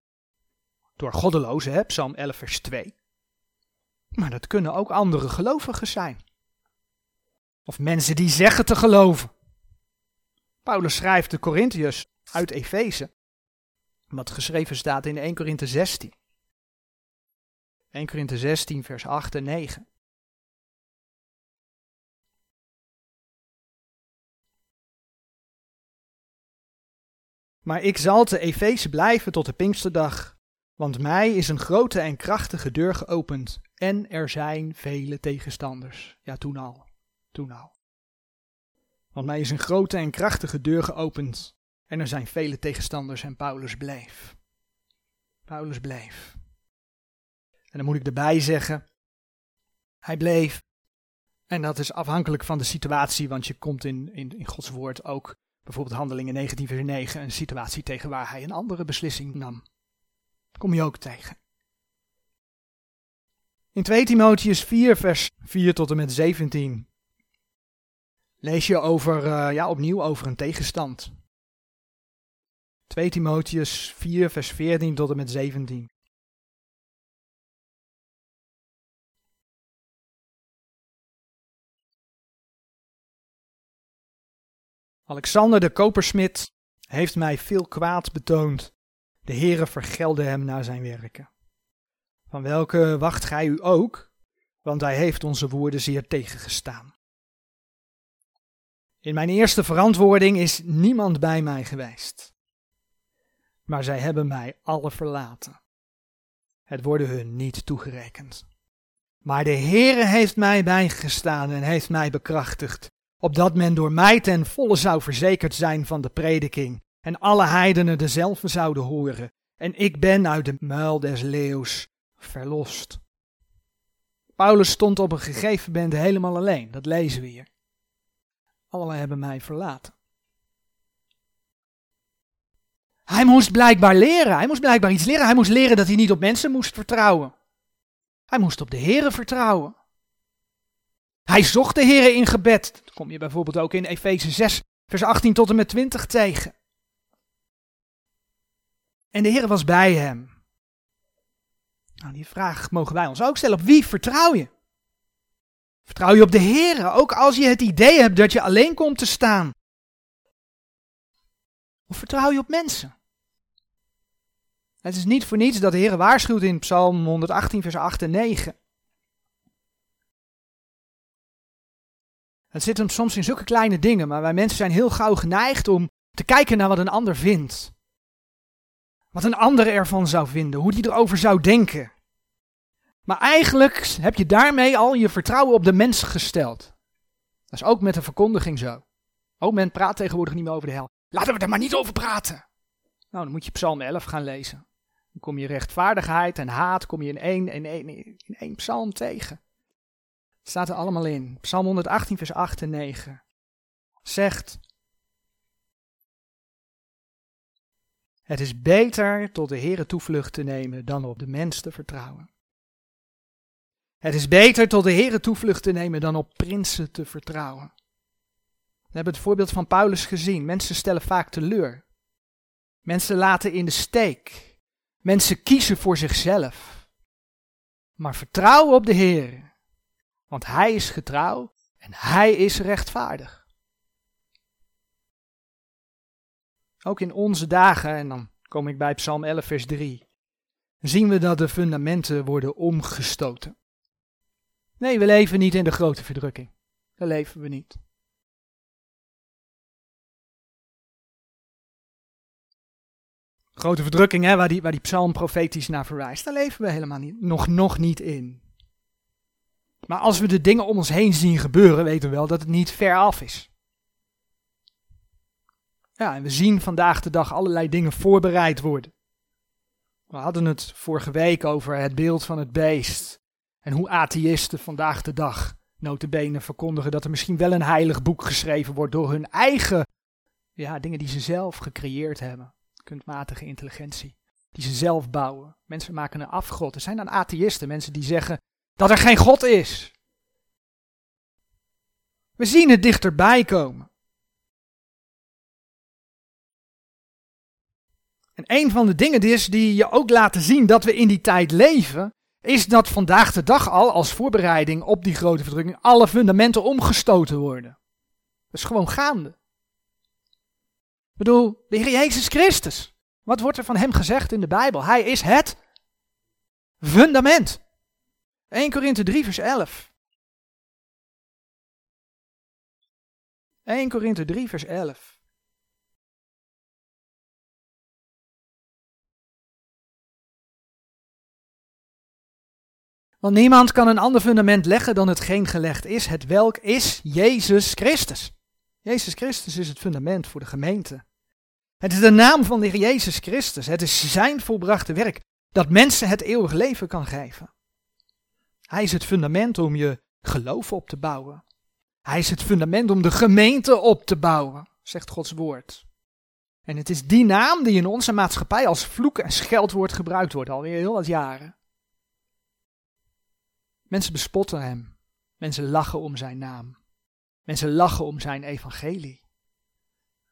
S1: Door goddelozen, hè? Psalm 11, vers 2. Maar dat kunnen ook andere gelovigen zijn. Of mensen die zeggen te geloven. Paulus schrijft de Corinthiërs uit Efeze. Wat geschreven staat in 1 Korinthe 16. 1 Korinthe 16, vers 8 en 9. Maar ik zal te Efeze blijven tot de Pinksterdag, want mij is een grote en krachtige deur geopend en er zijn vele tegenstanders. Ja, toen al. Toen al. Want mij is een grote en krachtige deur geopend en er zijn vele tegenstanders en Paulus bleef. Paulus bleef. En dan moet ik erbij zeggen, hij bleef. En dat is afhankelijk van de situatie, want je komt in, in, in Gods woord ook bijvoorbeeld Handelingen 19 vers 9 een situatie tegen waar hij een andere beslissing nam. Kom je ook tegen. In 2 Timotheus 4 vers 4 tot en met 17 lees je over, uh, ja opnieuw over een tegenstand. 2 Timotheus 4 vers 14 tot en met 17. Alexander de kopersmid heeft mij veel kwaad betoond. De Heere vergelde hem naar zijn werken. Van welke wacht gij u ook? Want hij heeft onze woorden zeer tegengestaan. In mijn eerste verantwoording is niemand bij mij geweest. Maar zij hebben mij alle verlaten. Het worden hun niet toegerekend. Maar de Heere heeft mij bijgestaan en heeft mij bekrachtigd opdat men door mij ten volle zou verzekerd zijn van de prediking, en alle heidenen dezelfde zouden horen, en ik ben uit de muil des leeuws verlost. Paulus stond op een gegeven moment helemaal alleen, dat lezen we hier. Allen hebben mij verlaten. Hij moest blijkbaar leren, hij moest blijkbaar iets leren. Hij moest leren dat hij niet op mensen moest vertrouwen. Hij moest op de Here vertrouwen. Hij zocht de Heer in gebed. Dat kom je bijvoorbeeld ook in Efeze 6, vers 18 tot en met 20 tegen. En de Heer was bij hem. Nou, die vraag mogen wij ons ook stellen. Op wie vertrouw je? Vertrouw je op de Heer, ook als je het idee hebt dat je alleen komt te staan? Of vertrouw je op mensen? Het is niet voor niets dat de Heer waarschuwt in Psalm 118, vers 8 en 9. Het zit hem soms in zulke kleine dingen, maar wij mensen zijn heel gauw geneigd om te kijken naar wat een ander vindt. Wat een ander ervan zou vinden, hoe die erover zou denken. Maar eigenlijk heb je daarmee al je vertrouwen op de mens gesteld. Dat is ook met de verkondiging zo. Oh, men praat tegenwoordig niet meer over de hel. Laten we er maar niet over praten. Nou, dan moet je Psalm 11 gaan lezen. Kom je rechtvaardigheid en haat kom je in één, in één, in één psalm tegen. Het staat er allemaal in. Psalm 118, vers 8 en 9. Zegt. Het is beter tot de Heere toevlucht te nemen dan op de mens te vertrouwen. Het is beter tot de Heere toevlucht te nemen dan op prinsen te vertrouwen. We hebben het voorbeeld van Paulus gezien. Mensen stellen vaak teleur. Mensen laten in de steek. Mensen kiezen voor zichzelf. Maar vertrouwen op de Heer. Want Hij is getrouw en Hij is rechtvaardig. Ook in onze dagen, en dan kom ik bij Psalm 11, vers 3, zien we dat de fundamenten worden omgestoten. Nee, we leven niet in de grote verdrukking. Daar leven we niet. Grote verdrukking, hè, waar, die, waar die psalm profetisch naar verwijst, daar leven we helemaal niet, nog, nog niet in. Maar als we de dingen om ons heen zien gebeuren, weten we wel dat het niet ver af is. Ja, en we zien vandaag de dag allerlei dingen voorbereid worden. We hadden het vorige week over het beeld van het beest. En hoe atheïsten vandaag de dag notabene verkondigen dat er misschien wel een heilig boek geschreven wordt door hun eigen ja, dingen die ze zelf gecreëerd hebben. Kunstmatige intelligentie. Die ze zelf bouwen. Mensen maken een afgod. Er zijn dan atheïsten, mensen die zeggen dat er geen God is. We zien het dichterbij komen. En een van de dingen is die je ook laten zien dat we in die tijd leven, is dat vandaag de dag al als voorbereiding op die grote verdrukking alle fundamenten omgestoten worden. Dat is gewoon gaande. Ik bedoel, de Heer Jezus Christus. Wat wordt er van hem gezegd in de Bijbel? Hij is het fundament. 1 Korinthe 3 vers 11. 1 Korinthe 3 vers 11. Want niemand kan een ander fundament leggen dan hetgeen gelegd is, het welk is Jezus Christus. Jezus Christus is het fundament voor de gemeente. Het is de naam van de Heer Jezus Christus. Het is zijn volbrachte werk dat mensen het eeuwig leven kan geven. Hij is het fundament om je geloof op te bouwen. Hij is het fundament om de gemeente op te bouwen, zegt Gods woord. En het is die naam die in onze maatschappij als vloek en scheldwoord gebruikt wordt, alweer heel wat jaren. Mensen bespotten hem. Mensen lachen om zijn naam. Mensen lachen om zijn evangelie.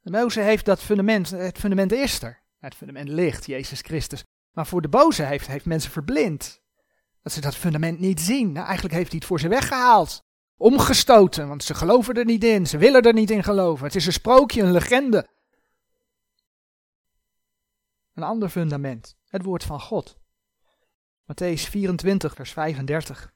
S1: De boze heeft dat fundament, het fundament is er. Het fundament ligt, Jezus Christus. Maar voor de boze heeft, heeft mensen verblind. Dat ze dat fundament niet zien. Nou, eigenlijk heeft hij het voor ze weggehaald. Omgestoten, want ze geloven er niet in. Ze willen er niet in geloven. Het is een sprookje, een legende. Een ander fundament, het woord van God. Matthäus 24, vers 35.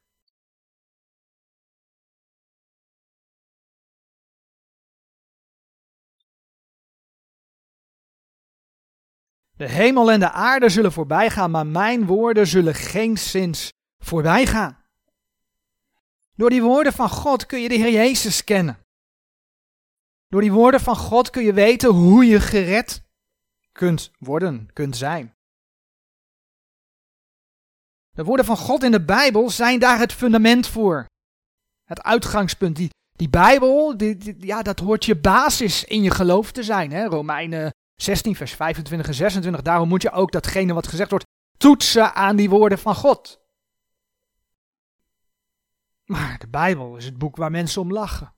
S1: De hemel en de aarde zullen voorbij gaan, maar mijn woorden zullen geen zins voorbij gaan. Door die woorden van God kun je de Heer Jezus kennen. Door die woorden van God kun je weten hoe je gered kunt worden, kunt zijn. De woorden van God in de Bijbel zijn daar het fundament voor. Het uitgangspunt. Die, die Bijbel, ja, dat hoort je basis in je geloof te zijn. Hè? Romeinen 16, vers 25 en 26. Daarom moet je ook datgene wat gezegd wordt toetsen aan die woorden van God. Maar de Bijbel is het boek waar mensen om lachen.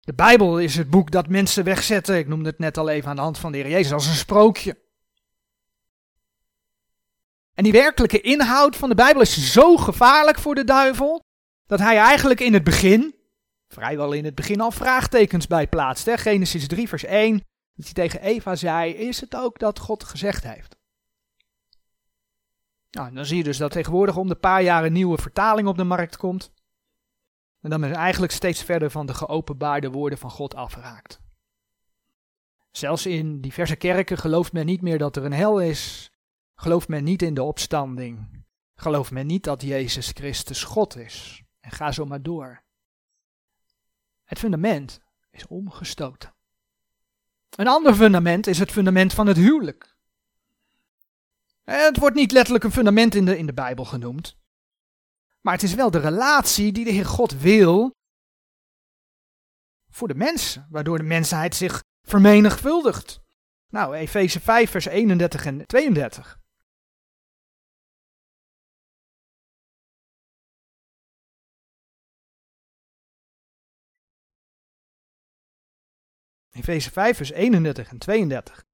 S1: De Bijbel is het boek dat mensen wegzetten. Ik noemde het net al even aan de hand van de Heer Jezus als een sprookje. En die werkelijke inhoud van de Bijbel is zo gevaarlijk voor de duivel dat hij eigenlijk in het begin, vrijwel in het begin al vraagtekens bij plaatst. Hè? Genesis 3, vers 1. Dat hij tegen Eva zei, is het ook dat God gezegd heeft? Nou, dan zie je dus dat tegenwoordig om de paar jaar een nieuwe vertaling op de markt komt. En dan men eigenlijk steeds verder van de geopenbaarde woorden van God afraakt. Zelfs in diverse kerken gelooft men niet meer dat er een hel is. Gelooft men niet in de opstanding. Gelooft men niet dat Jezus Christus God is. En ga zo maar door. Het fundament is omgestoten. Een ander fundament is het fundament van het huwelijk. Het wordt niet letterlijk een fundament in de, in de Bijbel genoemd. Maar het is wel de relatie die de Heer God wil voor de mensen, waardoor de mensheid zich vermenigvuldigt. Nou, Efeze 5, vers 31 en 32. Efeze 5, vers 31 en 32.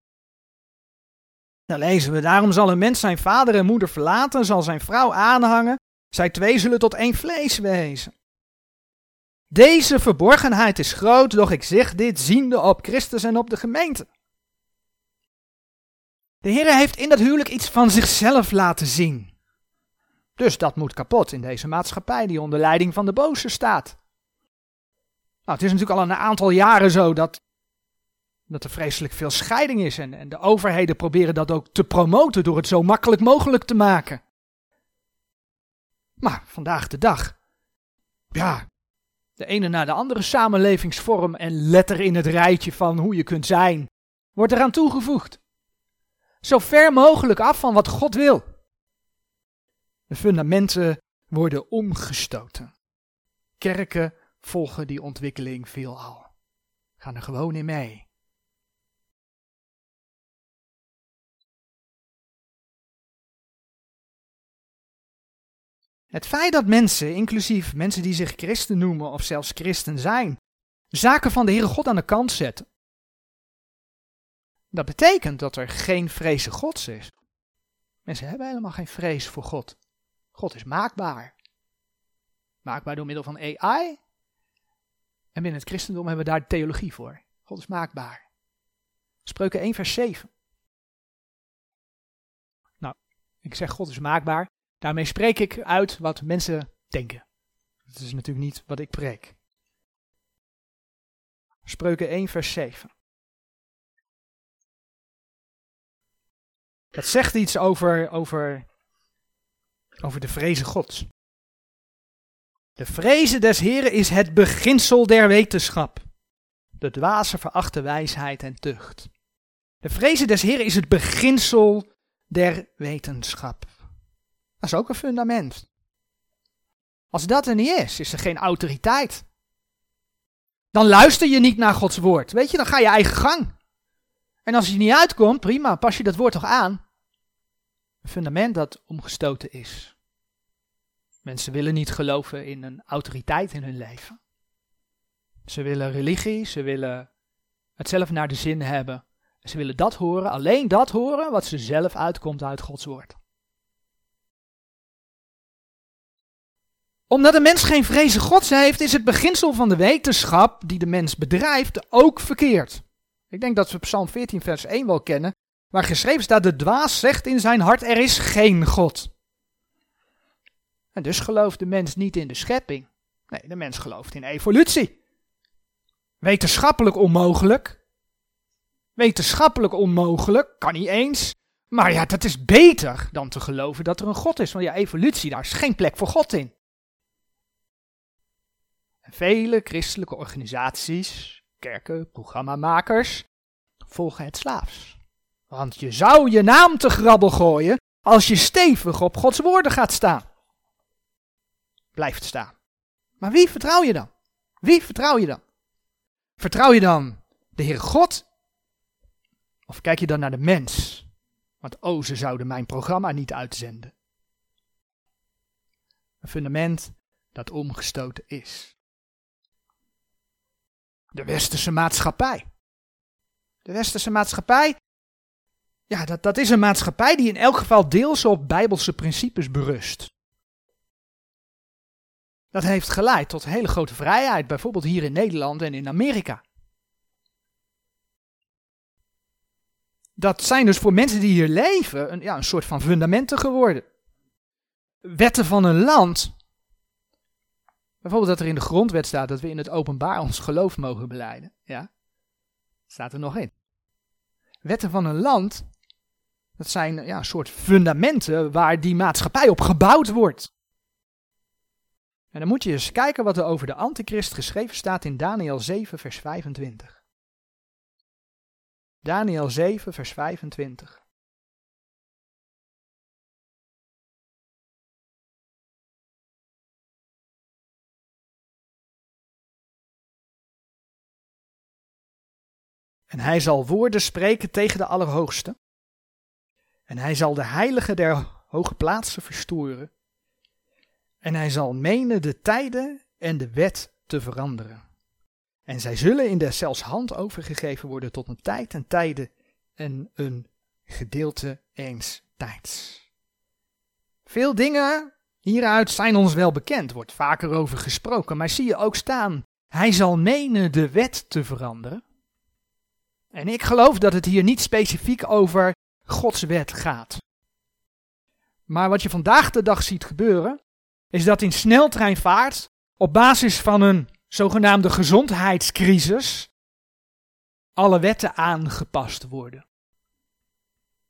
S1: Dan lezen we, daarom zal een mens zijn vader en moeder verlaten, zal zijn vrouw aanhangen, zij twee zullen tot één vlees wezen. Deze verborgenheid is groot, doch ik zeg dit ziende op Christus en op de gemeente. De Heer heeft in dat huwelijk iets van zichzelf laten zien. Dus dat moet kapot in deze maatschappij die onder leiding van de boze staat. Nou, het is natuurlijk al een aantal jaren zo dat, dat er vreselijk veel scheiding is en, en de overheden proberen dat ook te promoten door het zo makkelijk mogelijk te maken. Maar vandaag de dag, ja, de ene na de andere samenlevingsvorm en letter in het rijtje van hoe je kunt zijn, wordt eraan toegevoegd. Zo ver mogelijk af van wat God wil. De fundamenten worden omgestoten. Kerken volgen die ontwikkeling veelal. Gaan er gewoon in mee. Het feit dat mensen, inclusief mensen die zich christen noemen of zelfs christen zijn, zaken van de Heere God aan de kant zetten. Dat betekent dat er geen vrezen Gods is. Mensen hebben helemaal geen vrees voor God. God is maakbaar. Maakbaar door middel van AI. En binnen het christendom hebben we daar theologie voor. God is maakbaar. Spreuken 1 vers 7. Nou, ik zeg God is maakbaar. Daarmee spreek ik uit wat mensen denken. Dat is natuurlijk niet wat ik preek. Spreuken 1, vers 7. Dat zegt iets over, over, over de vrezen Gods. De vrezen des Heren is het beginsel der wetenschap. De dwaze verachte wijsheid en tucht. De vrezen des Heren is het beginsel der wetenschap. Dat is ook een fundament. Als dat er niet is, is er geen autoriteit. Dan luister je niet naar Gods woord. Weet je, dan ga je eigen gang. En als je niet uitkomt, prima, pas je dat woord toch aan. Een fundament dat omgestoten is. Mensen willen niet geloven in een autoriteit in hun leven. Ze willen religie, ze willen het zelf naar de zin hebben. Ze willen dat horen, alleen dat horen wat ze zelf uitkomt uit Gods woord. Omdat de mens geen vrezen gods heeft, is het beginsel van de wetenschap die de mens bedrijft ook verkeerd. Ik denk dat we Psalm 14, vers 1 wel kennen, waar geschreven staat: De dwaas zegt in zijn hart: Er is geen God. En dus gelooft de mens niet in de schepping. Nee, de mens gelooft in evolutie. Wetenschappelijk onmogelijk. Wetenschappelijk onmogelijk, kan niet eens. Maar ja, dat is beter dan te geloven dat er een God is. Want ja, evolutie, daar is geen plek voor God in. Vele christelijke organisaties, kerken, programmamakers volgen het slaafs. Want je zou je naam te grabbel gooien als je stevig op Gods woorden gaat staan. Blijft staan. Maar wie vertrouw je dan? Wie vertrouw je dan? Vertrouw je dan de Heer God? Of kijk je dan naar de mens? Want oh, ze zouden mijn programma niet uitzenden. Een fundament dat omgestoten is de westerse maatschappij. De westerse maatschappij, ja, dat, dat is een maatschappij die in elk geval deels op bijbelse principes berust. Dat heeft geleid tot hele grote vrijheid, bijvoorbeeld hier in Nederland en in Amerika. Dat zijn dus voor mensen die hier leven een, ja, een soort van fundamenten geworden. Wetten van een land Bijvoorbeeld dat er in de grondwet staat dat we in het openbaar ons geloof mogen beleiden. Ja, staat er nog in. Wetten van een land, dat zijn ja, een soort fundamenten waar die maatschappij op gebouwd wordt. En dan moet je eens kijken wat er over de antichrist geschreven staat in Daniel 7, vers 25. Daniel 7, vers 25. En hij zal woorden spreken tegen de Allerhoogste. En hij zal de heiligen der hoge plaatsen verstoren. En hij zal menen de tijden en de wet te veranderen. En zij zullen in deszelfs hand overgegeven worden tot een tijd en tijden en een gedeelte eens tijds. Veel dingen hieruit zijn ons wel bekend, wordt vaker over gesproken, maar zie je ook staan, hij zal menen de wet te veranderen. En ik geloof dat het hier niet specifiek over Gods wet gaat. Maar wat je vandaag de dag ziet gebeuren, is dat in sneltreinvaart op basis van een zogenaamde gezondheidscrisis alle wetten aangepast worden.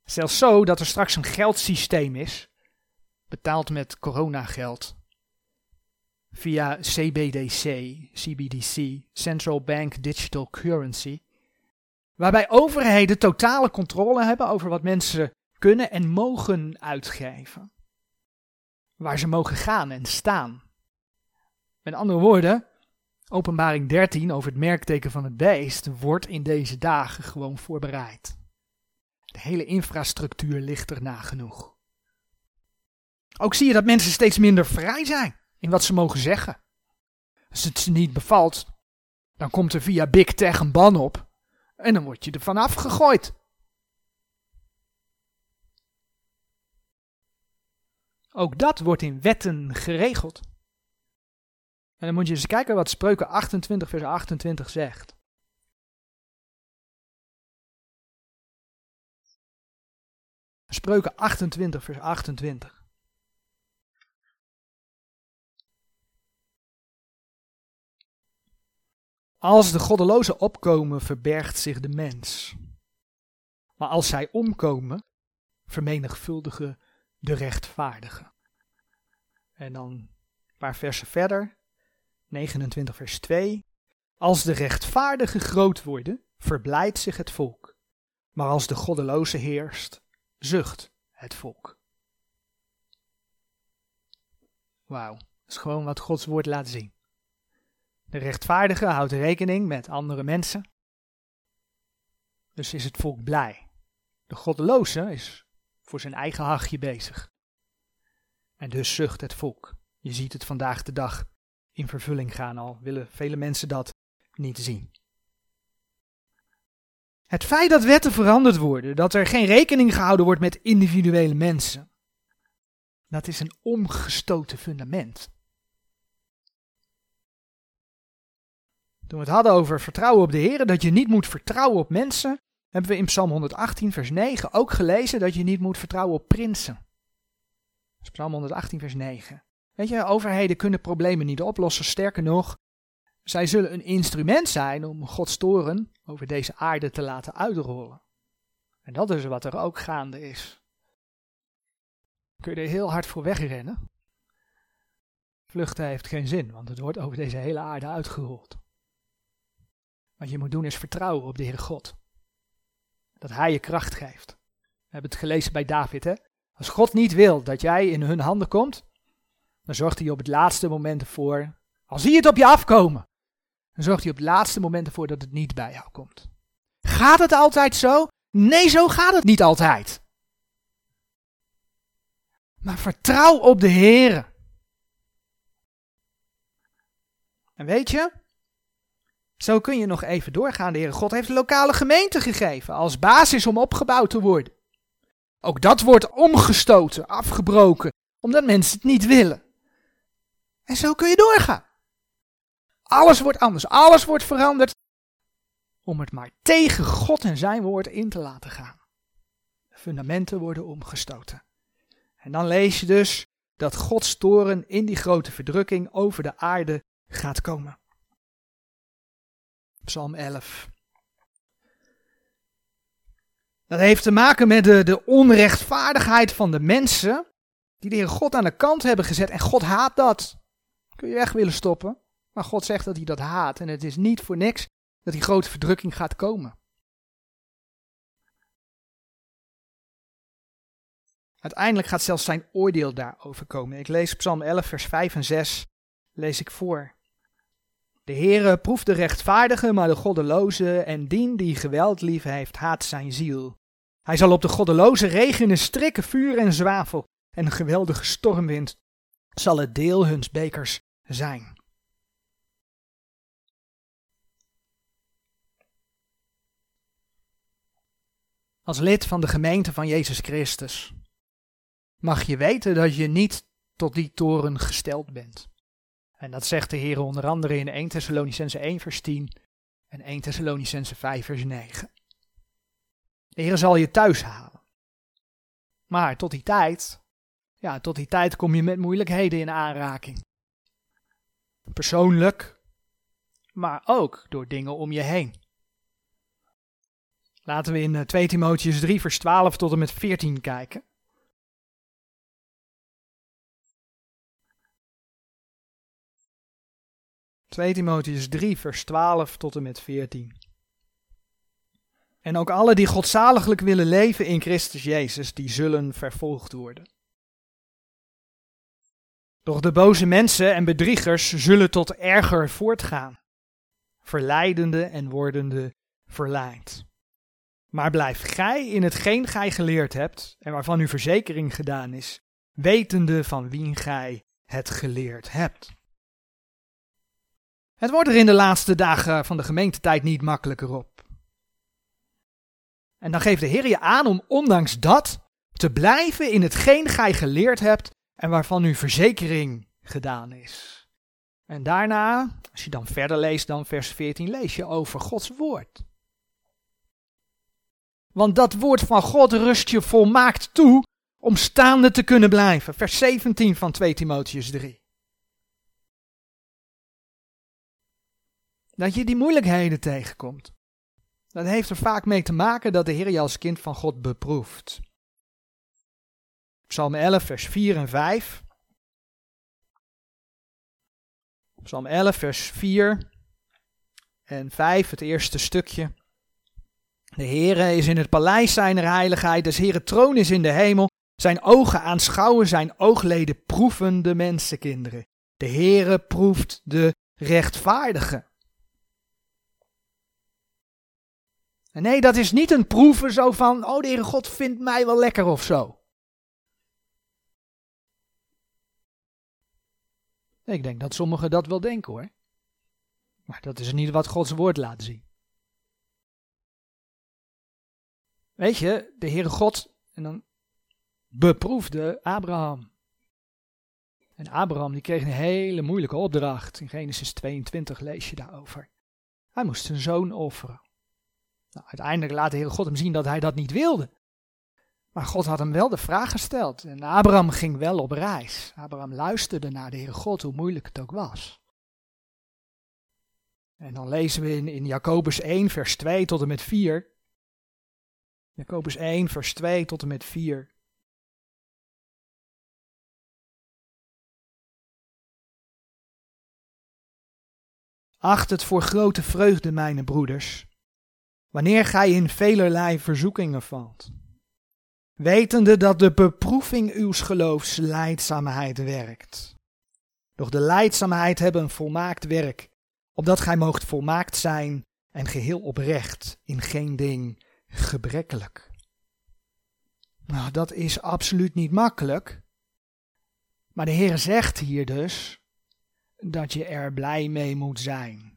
S1: Zelfs zo dat er straks een geldsysteem is, betaald met coronageld, via CBDC, CBDC, Central Bank Digital Currency, waarbij overheden totale controle hebben over wat mensen kunnen en mogen uitgeven. Waar ze mogen gaan en staan. Met andere woorden, openbaring 13 over het merkteken van het beest wordt in deze dagen gewoon voorbereid. De hele infrastructuur ligt er nagenoeg. Ook zie je dat mensen steeds minder vrij zijn in wat ze mogen zeggen. Als het ze niet bevalt, dan komt er via Big Tech een ban op en dan word je er vanaf gegooid. Ook dat wordt in wetten geregeld. En dan moet je eens kijken wat Spreuken 28 vers 28 zegt. Spreuken 28 vers 28. Als de goddelozen opkomen, verbergt zich de mens. Maar als zij omkomen, vermenigvuldigen de rechtvaardigen. En dan een paar versen verder, 29 vers 2. Als de rechtvaardigen groot worden, verblijdt zich het volk. Maar als de goddeloze heerst, zucht het volk. Wauw, dat is gewoon wat Gods woord laat zien. De rechtvaardige houdt rekening met andere mensen. Dus is het volk blij. De goddeloze is voor zijn eigen hachje bezig. En dus zucht het volk. Je ziet het vandaag de dag in vervulling gaan al, willen vele mensen dat niet zien. Het feit dat wetten veranderd worden, dat er geen rekening gehouden wordt met individuele mensen, dat is een omgestoten fundament. Toen we het hadden over vertrouwen op de Heer, dat je niet moet vertrouwen op mensen, hebben we in Psalm 118, vers 9 ook gelezen dat je niet moet vertrouwen op prinsen. Psalm 118, vers 9. Weet je, overheden kunnen problemen niet oplossen. Sterker nog, zij zullen een instrument zijn om Gods toren over deze aarde te laten uitrollen. En dat is wat er ook gaande is. Kun je er heel hard voor wegrennen? Vluchten heeft geen zin, want het wordt over deze hele aarde uitgerold. Wat je moet doen is vertrouwen op de Heere God. Dat Hij je kracht geeft. We hebben het gelezen bij David. Hè? Als God niet wil dat jij in hun handen komt, dan zorgt hij op het laatste moment ervoor. Al zie je het op je afkomen, dan zorgt hij op het laatste moment ervoor dat het niet bij jou komt. Gaat het altijd zo? Nee, zo gaat het niet altijd. Maar vertrouw op de Heer. En weet je, zo kun je nog even doorgaan. De Heere God heeft de lokale gemeente gegeven als basis om opgebouwd te worden. Ook dat wordt omgestoten, afgebroken, omdat mensen het niet willen. En zo kun je doorgaan. Alles wordt anders, alles wordt veranderd, om het maar tegen God en zijn woord in te laten gaan. De fundamenten worden omgestoten. En dan lees je dus dat Gods toren in die grote verdrukking over de aarde gaat komen. Psalm 11. Dat heeft te maken met de, de onrechtvaardigheid van de mensen die de Heer God aan de kant hebben gezet. En God haat dat. Kun je weg willen stoppen. Maar God zegt dat hij dat haat. En het is niet voor niks dat die grote verdrukking gaat komen. Uiteindelijk gaat zelfs zijn oordeel daarover komen. Ik lees Psalm 11, vers 5 en 6. Lees ik voor. De Heere proeft de rechtvaardige, maar de goddeloze, en dien die geweld lief heeft, haat zijn ziel. Hij zal op de goddeloze regenen strikken vuur en zwavel, en een geweldige stormwind zal het deel huns bekers zijn. Als lid van de gemeente van Jezus Christus mag je weten dat je niet tot die toren gesteld bent. En dat zegt de Heer onder andere in 1 Thessalonicense 1 vers 10 en 1 Thessalonicense 5 vers 9. De Heer zal je thuis halen. Maar tot die tijd, ja, tot die tijd kom je met moeilijkheden in aanraking. Persoonlijk, maar ook door dingen om je heen. Laten we in 2 eh, Timotheus 3 vers 12 tot en met 14 kijken. 2 Timotheus 3, vers 12 tot en met 14. En ook alle die godzaliglijk willen leven in Christus Jezus, die zullen vervolgd worden. Doch de boze mensen en bedriegers zullen tot erger voortgaan, verleidende en wordende verleid. Maar blijf gij in hetgeen gij geleerd hebt en waarvan uw verzekering gedaan is, wetende van wie gij het geleerd hebt. Het wordt er in de laatste dagen van de gemeentetijd niet makkelijker op. En dan geeft de Heer je aan om ondanks dat te blijven in hetgeen gij geleerd hebt en waarvan uw verzekering gedaan is. En daarna, als je dan verder leest dan vers 14, lees je over Gods woord. Want dat woord van God rust je volmaakt toe om staande te kunnen blijven. Vers 17 van 2 Timotheus 3. Dat je die moeilijkheden tegenkomt. Dat heeft er vaak mee te maken dat de Heer je als kind van God beproeft. Psalm 11, vers 4 en 5. Psalm 11, vers 4 en 5, het eerste stukje. De Heere is in het paleis zijner heiligheid, des Heere troon is in de hemel. Zijn ogen aanschouwen, zijn oogleden proeven de mensenkinderen. De Heere proeft de rechtvaardigen. Nee, dat is niet een proeven zo van, oh de Heere God vindt mij wel lekker of zo. Ik denk dat sommigen dat wel denken hoor. Maar dat is niet wat Gods woord laat zien. Weet je, de Heere God, en dan beproefde Abraham. En Abraham die kreeg een hele moeilijke opdracht. In Genesis 22 lees je daarover. Hij moest zijn zoon offeren. Nou, uiteindelijk laat de Heer God hem zien dat hij dat niet wilde. Maar God had hem wel de vraag gesteld. En Abraham ging wel op reis. Abraham luisterde naar de Heer God, hoe moeilijk het ook was. En dan lezen we in, in Jacobus 1, vers 2 tot en met 4. Jacobus 1, vers 2 tot en met 4. Acht het voor grote vreugde, mijn broeders, wanneer gij in velerlei verzoekingen valt. Wetende dat de beproeving uw geloofs leidzaamheid werkt. Doch de leidzaamheid hebben een volmaakt werk, opdat gij moogt volmaakt zijn en geheel oprecht, in geen ding gebrekkelijk. Nou, dat is absoluut niet makkelijk. Maar de Heer zegt hier dus dat je er blij mee moet zijn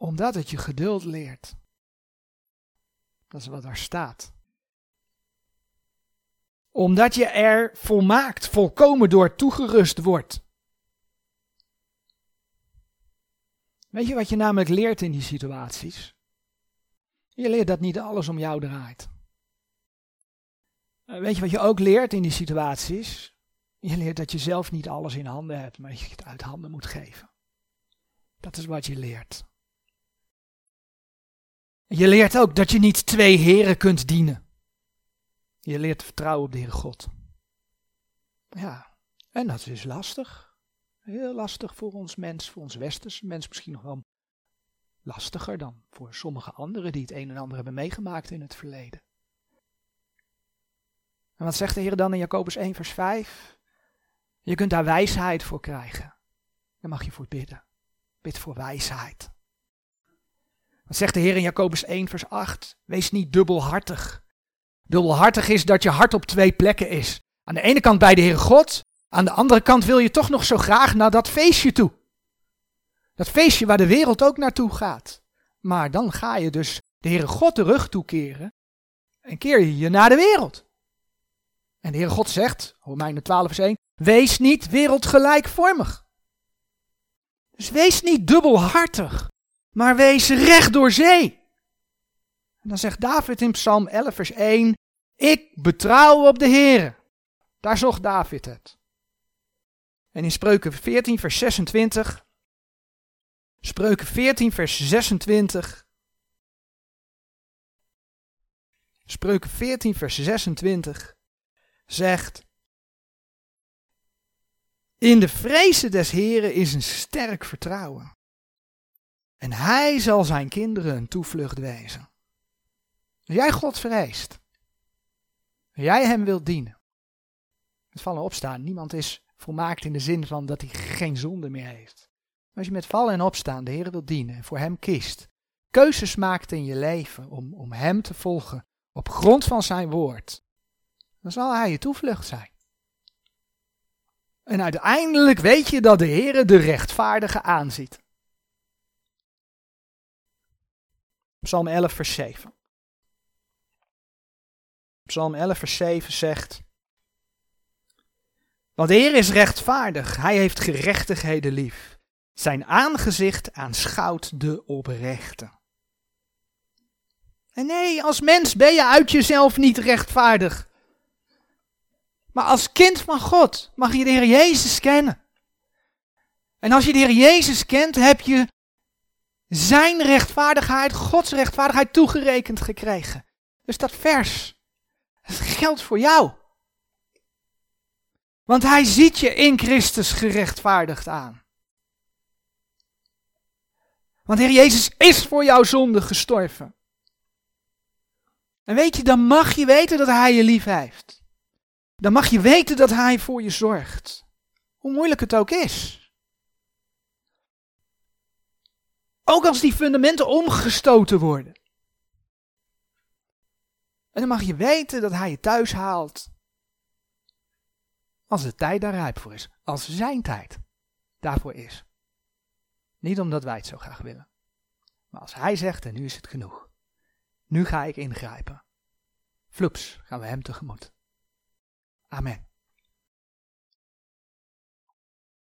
S1: omdat het je geduld leert. Dat is wat daar staat. Omdat je er volmaakt, volkomen door toegerust wordt. Weet je wat je namelijk leert in die situaties? Je leert dat niet alles om jou draait. Eh, weet je wat je ook leert in die situaties? Je leert dat je zelf niet alles in handen hebt, maar dat je het uit handen moet geven. Dat is wat je leert. Je leert ook dat je niet twee heren kunt dienen. Je leert vertrouwen op de Heere God. Ja, en dat is lastig. Heel lastig voor ons mens, voor ons westerse mens misschien nog wel lastiger dan voor sommige anderen die het een en ander hebben meegemaakt in het verleden. En wat zegt de Heer dan in Jacobus 1 vers 5? Je kunt daar wijsheid voor krijgen. Daar mag je voor bidden. Bid voor wijsheid. Wat zegt de Heer in Jacobus 1, vers 8? Wees niet dubbelhartig. Dubbelhartig is dat je hart op twee plekken is. Aan de ene kant bij de Heer God, aan de andere kant wil je toch nog zo graag naar dat feestje toe. Dat feestje waar de wereld ook naartoe gaat. Maar dan ga je dus de Heere God de rug toekeren en keer je je naar de wereld. En de Heere God zegt, Romeinen 12 vers 1, wees niet wereldgelijkvormig. Dus wees niet dubbelhartig, maar wees recht door zee. En dan zegt David in Psalm 11 vers 1, ik betrouw op de Heere. Daar zocht David het. En in Spreuken 14 vers 26, Spreuken 14 vers 26, Spreuken 14, vers 26 zegt: In de vrezen des Heren is een sterk vertrouwen. En hij zal zijn kinderen een toevlucht wezen. Als jij God vreest, en jij hem wilt dienen, met vallen opstaan, niemand is volmaakt in de zin van dat hij geen zonde meer heeft. Maar als je met vallen en opstaan de Heer wilt dienen en voor hem kiest, keuzes maakt in je leven om, om hem te volgen, op grond van zijn woord, dan zal hij je toevlucht zijn. En uiteindelijk weet je dat de Heer de rechtvaardige aanziet. Psalm 11, vers 7. Psalm 11, vers 7 zegt: Want de Heer is rechtvaardig, hij heeft gerechtigheden lief. Zijn aangezicht aanschouwt de oprechte. En nee, als mens ben je uit jezelf niet rechtvaardig. Maar als kind van God mag je de Heer Jezus kennen. En als je de Heer Jezus kent, heb je zijn rechtvaardigheid, Gods rechtvaardigheid toegerekend gekregen. Dus dat vers, geldt voor jou. Want hij ziet je in Christus gerechtvaardigd aan. Want Heer Jezus is voor jouw zonde gestorven. En weet je, dan mag je weten dat Hij je lief heeft. Dan mag je weten dat Hij voor je zorgt. Hoe moeilijk het ook is. Ook als die fundamenten omgestoten worden. En dan mag je weten dat Hij je thuis haalt. Als de tijd daar rijp voor is. Als zijn tijd daarvoor is. Niet omdat wij het zo graag willen. Maar als Hij zegt en nu is het genoeg. Nu ga ik ingrijpen. Flups gaan we hem tegemoet. Amen.